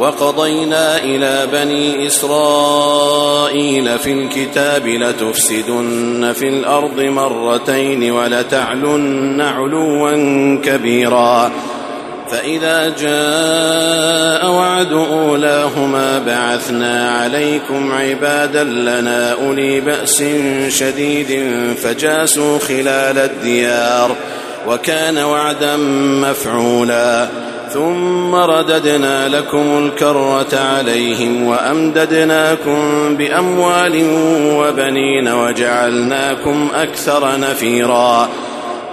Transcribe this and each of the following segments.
وقضينا إلى بني إسرائيل في الكتاب لتفسدن في الأرض مرتين ولتعلن علوا كبيرا. فإذا جاء وعد أولاهما بعثنا عليكم عبادا لنا أولي بأس شديد فجاسوا خلال الديار وكان وعدا مفعولا. ثم رددنا لكم الكرة عليهم وأمددناكم بأموال وبنين وجعلناكم أكثر نفيرا.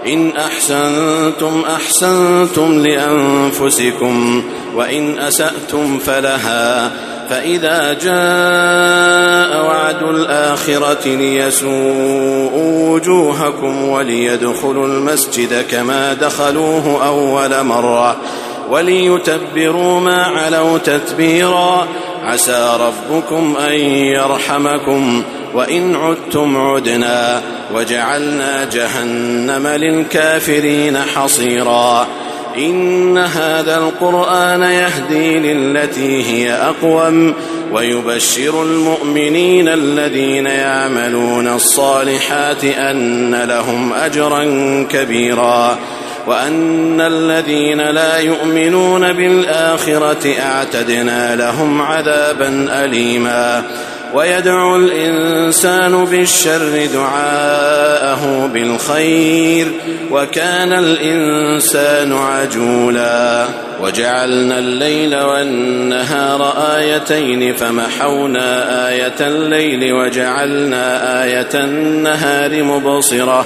إن أحسنتم أحسنتم لأنفسكم وإن أسأتم فلها. فإذا جاء وعد الآخرة ليسوءوا وجوهكم وليدخلوا المسجد كما دخلوه أول مرة. وليتبروا ما علوا تتبيرا. عسى ربكم أن يرحمكم. وإن عدتم عدنا. وجعلنا جهنم للكافرين حصيرا. إن هذا القرآن يهدي للتي هي أقوم. ويبشر المؤمنين الذين يعملون الصالحات أن لهم أجرا كبيرا. وأن الذين لا يؤمنون بالآخرة أعتدنا لهم عذابا أليما. ويدعو الإنسان بالشر دعاءه بالخير وكان الإنسان عجولا. وجعلنا الليل والنهار آيتين فمحونا آية الليل وجعلنا آية النهار مبصرة.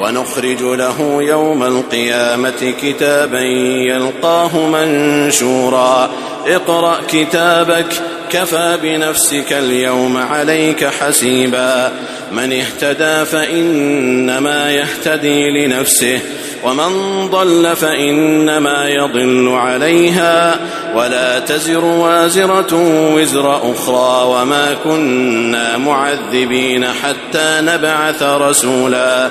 ونخرج له يوم القيامة كتابا يلقاه منشورا. اقرأ كتابك كفى بنفسك اليوم عليك حسيبا. من اهتدى فإنما يهتدي لنفسه ومن ضل فإنما يضل عليها. ولا تزر وازرة وزر أخرى وما كنا معذبين حتى نبعث رسولا.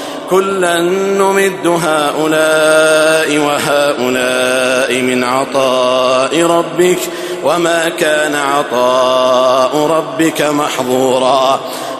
كلا نمد هؤلاء وهؤلاء من عطاء ربك وما كان عطاء ربك محظورا.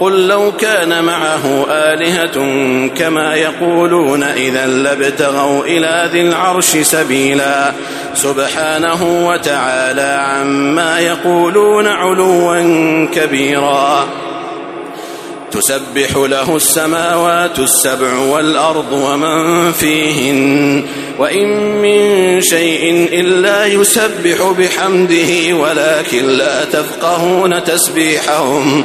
قل لو كان معه آلهة كما يقولون إذا لابتغوا إلى ذي العرش سبيلا. سبحانه وتعالى عما يقولون علوا كبيرا. تسبح له السماوات السبع والأرض ومن فيهن. وإن من شيء إلا يسبح بحمده ولكن لا تفقهون تسبيحهم.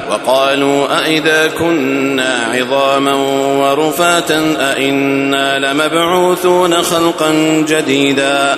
وقالوا أئذا كنا عظاما ورفاتا أئنا لمبعوثون خلقا جديدا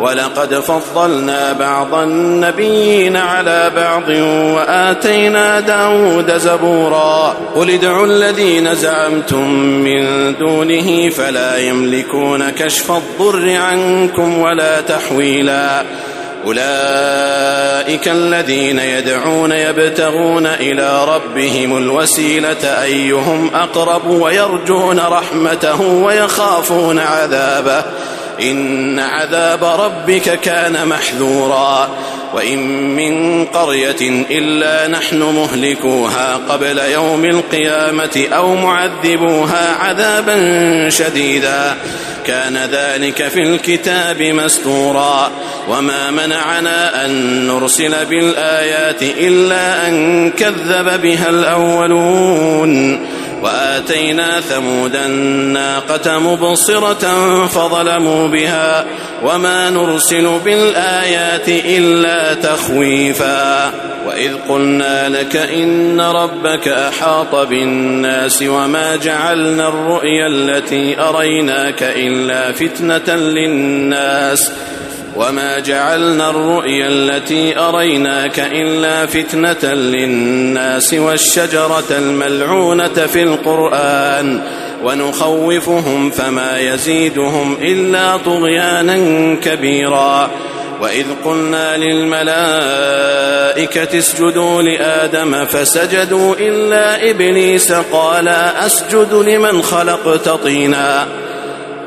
ولقد فضلنا بعض النبيين على بعض وآتينا داود زبورا. قل ادعوا الذين زعمتم من دونه فلا يملكون كشف الضر عنكم ولا تحويلا. أولئك الذين يدعون يبتغون إلى ربهم الوسيلة أيهم أقرب ويرجون رحمته ويخافون عذابه. إن عذاب ربك كان محذورا. وإن من قرية إلا نحن مهلكوها قبل يوم القيامة أو معذبوها عذابا شديدا. كان ذلك في الكتاب مستورا. وما منعنا أن نرسل بالآيات إلا أن كذب بها الأولون. وآتينا ثمود الناقة مبصرة فظلموا بها وما نرسل بالآيات إلا تخويفا وإذ قلنا لك إن ربك أحاط بالناس وما جعلنا الرؤيا التي أريناك إلا فتنة للناس وما جعلنا الرؤيا التي أريناك إلا فتنة للناس والشجرة الملعونة في القرآن ونخوفهم فما يزيدهم إلا طغيانا كبيرا وإذ قلنا للملائكة اسجدوا لآدم فسجدوا إلا إبليس قال أسجد لمن خلقت طيناً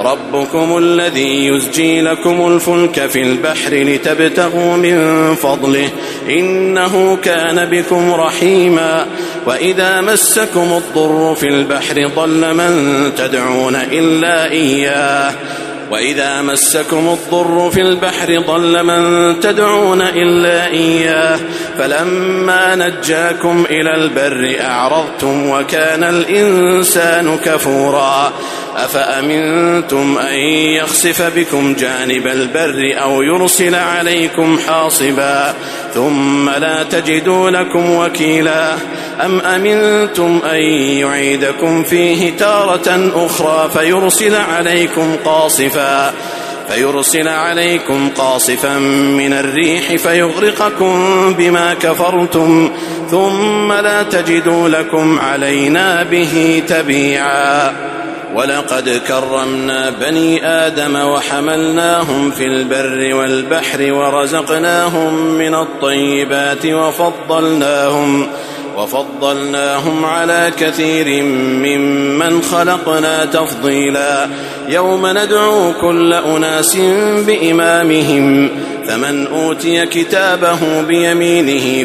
ربكم الذي يزجي لكم الفلك في البحر لتبتغوا من فضله. إنه كان بكم رحيما. وإذا مسكم الضر في البحر ضل من تدعون إلا إياه. وإذا مسكم الضر في البحر ضل من تدعون إلا إياه. فلما نجاكم إلى البر أعرضتم وكان الإنسان كفورا. أفأمنتم أن يخسف بكم جانب البر أو يرسل عليكم حاصبا ثم لا تجدوا لكم وكيلا أم أمنتم أن يعيدكم فيه تارة أخرى فيرسل عليكم قاصفا فيرسل عليكم قاصفا من الريح فيغرقكم بما كفرتم ثم لا تجدوا لكم علينا به تبيعا ولقد كرمنا بني آدم وحملناهم في البر والبحر ورزقناهم من الطيبات وفضلناهم وفضلناهم على كثير ممن خلقنا تفضيلا. يوم ندعو كل أناس بإمامهم فمن أوتي كتابه بيمينه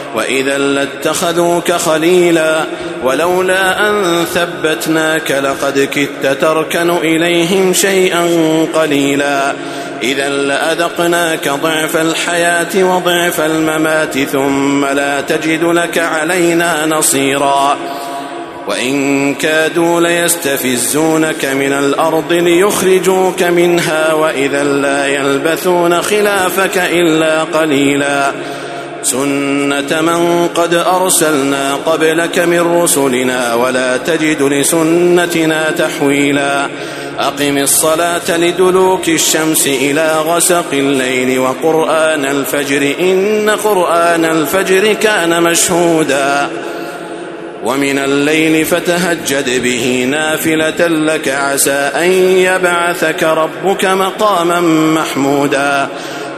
وإذا لاتخذوك خليلا ولولا أن ثبتناك لقد كدت تركن إليهم شيئا قليلا إذا لأذقناك ضعف الحياة وضعف الممات ثم لا تجد لك علينا نصيرا وإن كادوا ليستفزونك من الأرض ليخرجوك منها وإذا لا يلبثون خلافك إلا قليلا سنة من قد أرسلنا قبلك من رسلنا ولا تجد لسنتنا تحويلا أقم الصلاة لدلوك الشمس إلى غسق الليل وقرآن الفجر إن قرآن الفجر كان مشهودا ومن الليل فتهجد به نافلة لك عسى أن يبعثك ربك مقاما محمودا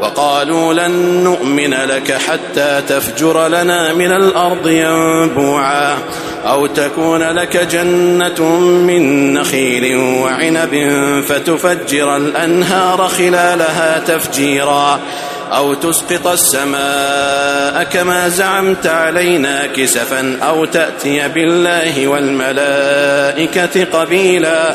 وقالوا لن نؤمن لك حتى تفجر لنا من الأرض ينبوعا أو تكون لك جنة من نخيل وعنب فتفجر الأنهار خلالها تفجيرا أو تسقط السماء كما زعمت علينا كسفا أو تأتي بالله والملائكة قبيلا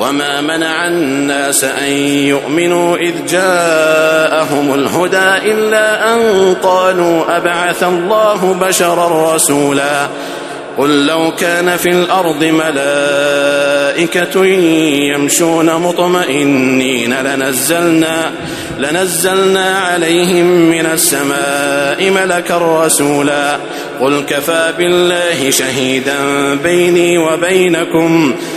وما منع الناس أن يؤمنوا إذ جاءهم الهدى إلا أن قالوا أبعث الله بشرا رسولا قل لو كان في الأرض ملائكة يمشون مطمئنين لنزلنا لنزلنا عليهم من السماء ملكا رسولا قل كفى بالله شهيدا بيني وبينكم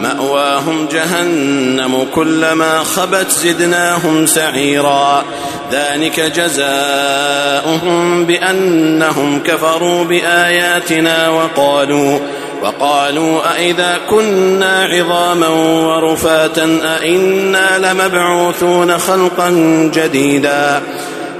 مأواهم جهنم كلما خبت زدناهم سعيرا. ذلك جزاؤهم بأنهم كفروا بآياتنا وقالوا وقالوا أئذا كنا عظاما ورفاتا أئنا لمبعوثون خلقا جديدا.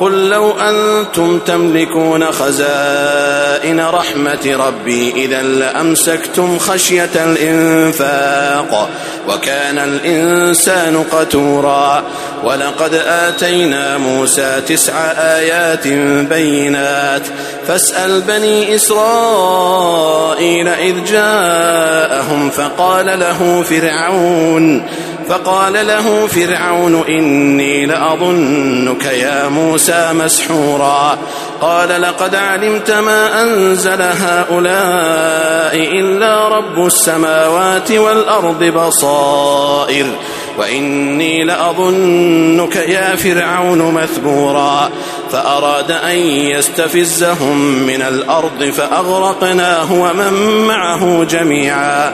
قل لو أنتم تملكون خزائن رحمة ربي اذا لأمسكتم خشية الإنفاق وكان الإنسان قتورا. ولقد آتينا موسى تسع آيات بينات فاسأل بني إسرائيل إذ جاءهم فقال له فرعون فقال له فرعون إني لأظنك يا مسحورا. قال لقد علمت ما أنزل هؤلاء إلا رب السماوات والأرض بصائر. وإني لأظنك يا فرعون مثبورا. فأراد أن يستفزهم من الأرض فأغرقناه ومن معه جميعا.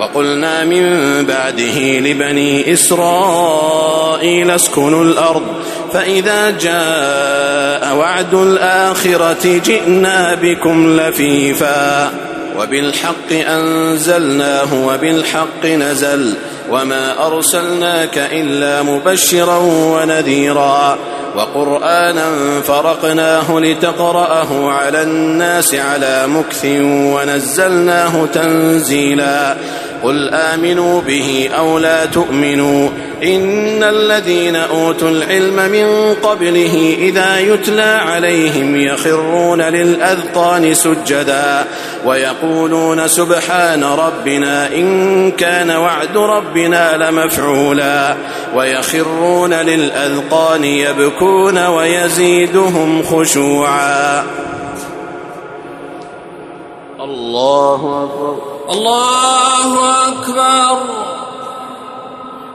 وقلنا من بعده لبني إسرائيل اسكنوا الأرض فإذا جاء وعد الآخرة جئنا بكم لفيفا. وبالحق أنزلناه وبالحق نزل. وما أرسلناك إلا مبشرا ونذيرا. وقرآنا فرقناه لتقرأه على الناس على مكث ونزلناه تنزيلا. قل آمنوا به أو لا تؤمنوا. إن الذين أوتوا العلم من قبله إذا يتلى عليهم يخرون للأذقان سجدا ويقولون سبحان ربنا إن كان وعد ربنا لمفعولا ويخرون للأذقان يبكون ويزيدهم خشوعا. الله أكبر. الله أكبر.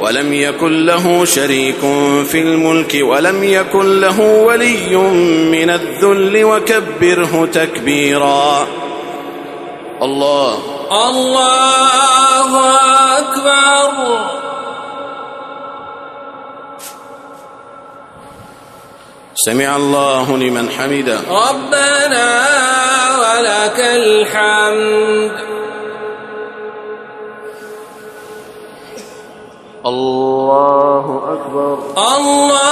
ولم يكن له شريك في الملك ولم يكن له ولي من الذل وكبره تكبيرا. الله. الله أكبر. سمع الله لمن حمده. ربنا ولك الحمد. الله أكبر. الله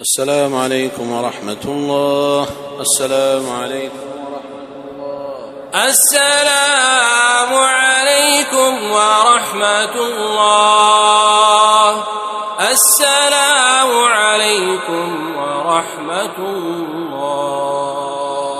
السلام عليكم ورحمة الله. السلام عليكم السلام عليكم ورحمة الله. السلام عليكم ورحمة الله.